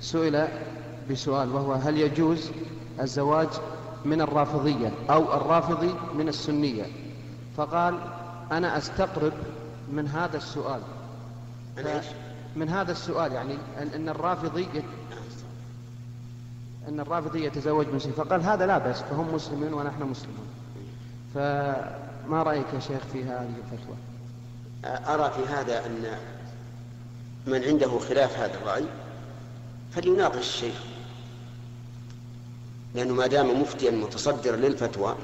سئل بسؤال وهو هل يجوز الزواج من الرافضية أو الرافضي من السنية؟ فقال أنا أستقرب من هذا السؤال. من هذا السؤال يعني أن الرافضي أن الرافضي يتزوج من سنة فقال هذا لا بأس فهم مسلمون ونحن مسلمون. فما رأيك يا شيخ في هذه الفتوى؟ أرى في هذا أن من عنده خلاف هذا الرأي فليناقش الشيخ. لأنه ما دام مفتيا متصدرا للفتوى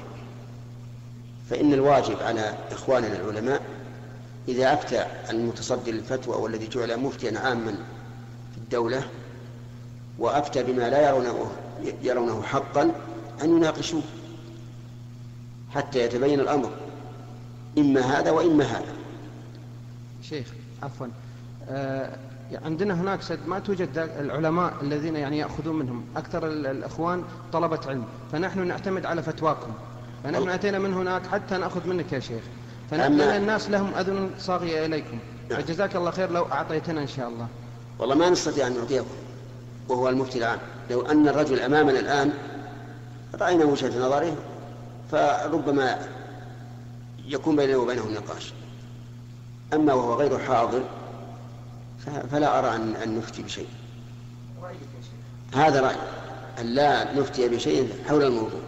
فإن الواجب على إخواننا العلماء إذا أفتى المتصدر للفتوى والذي جعل مفتيا عاما في الدولة وأفتى بما لا يرونه, يرونه حقا أن يناقشوه حتى يتبين الأمر إما هذا وإما هذا. شيخ عفوا. عندنا هناك سد ما توجد العلماء الذين يعني يأخذون منهم أكثر الأخوان طلبة علم. فنحن نعتمد على فتواكم. فنحن أتينا من هناك حتى نأخذ منك يا شيخ. فنحن الناس لهم أذن صاغية إليكم. نعم. فجزاك الله خير لو أعطيتنا إن شاء الله. والله ما نستطيع أن نعطيكم وهو المفتي العام. لو أن الرجل أمامنا الآن رأينا وجهة نظره فربما يكون بيننا وبينه نقاش. أما وهو غير حاضر فلا أرى أن, نفتي بشيء. هذا رأي أن لا نفتي بشيء حول الموضوع.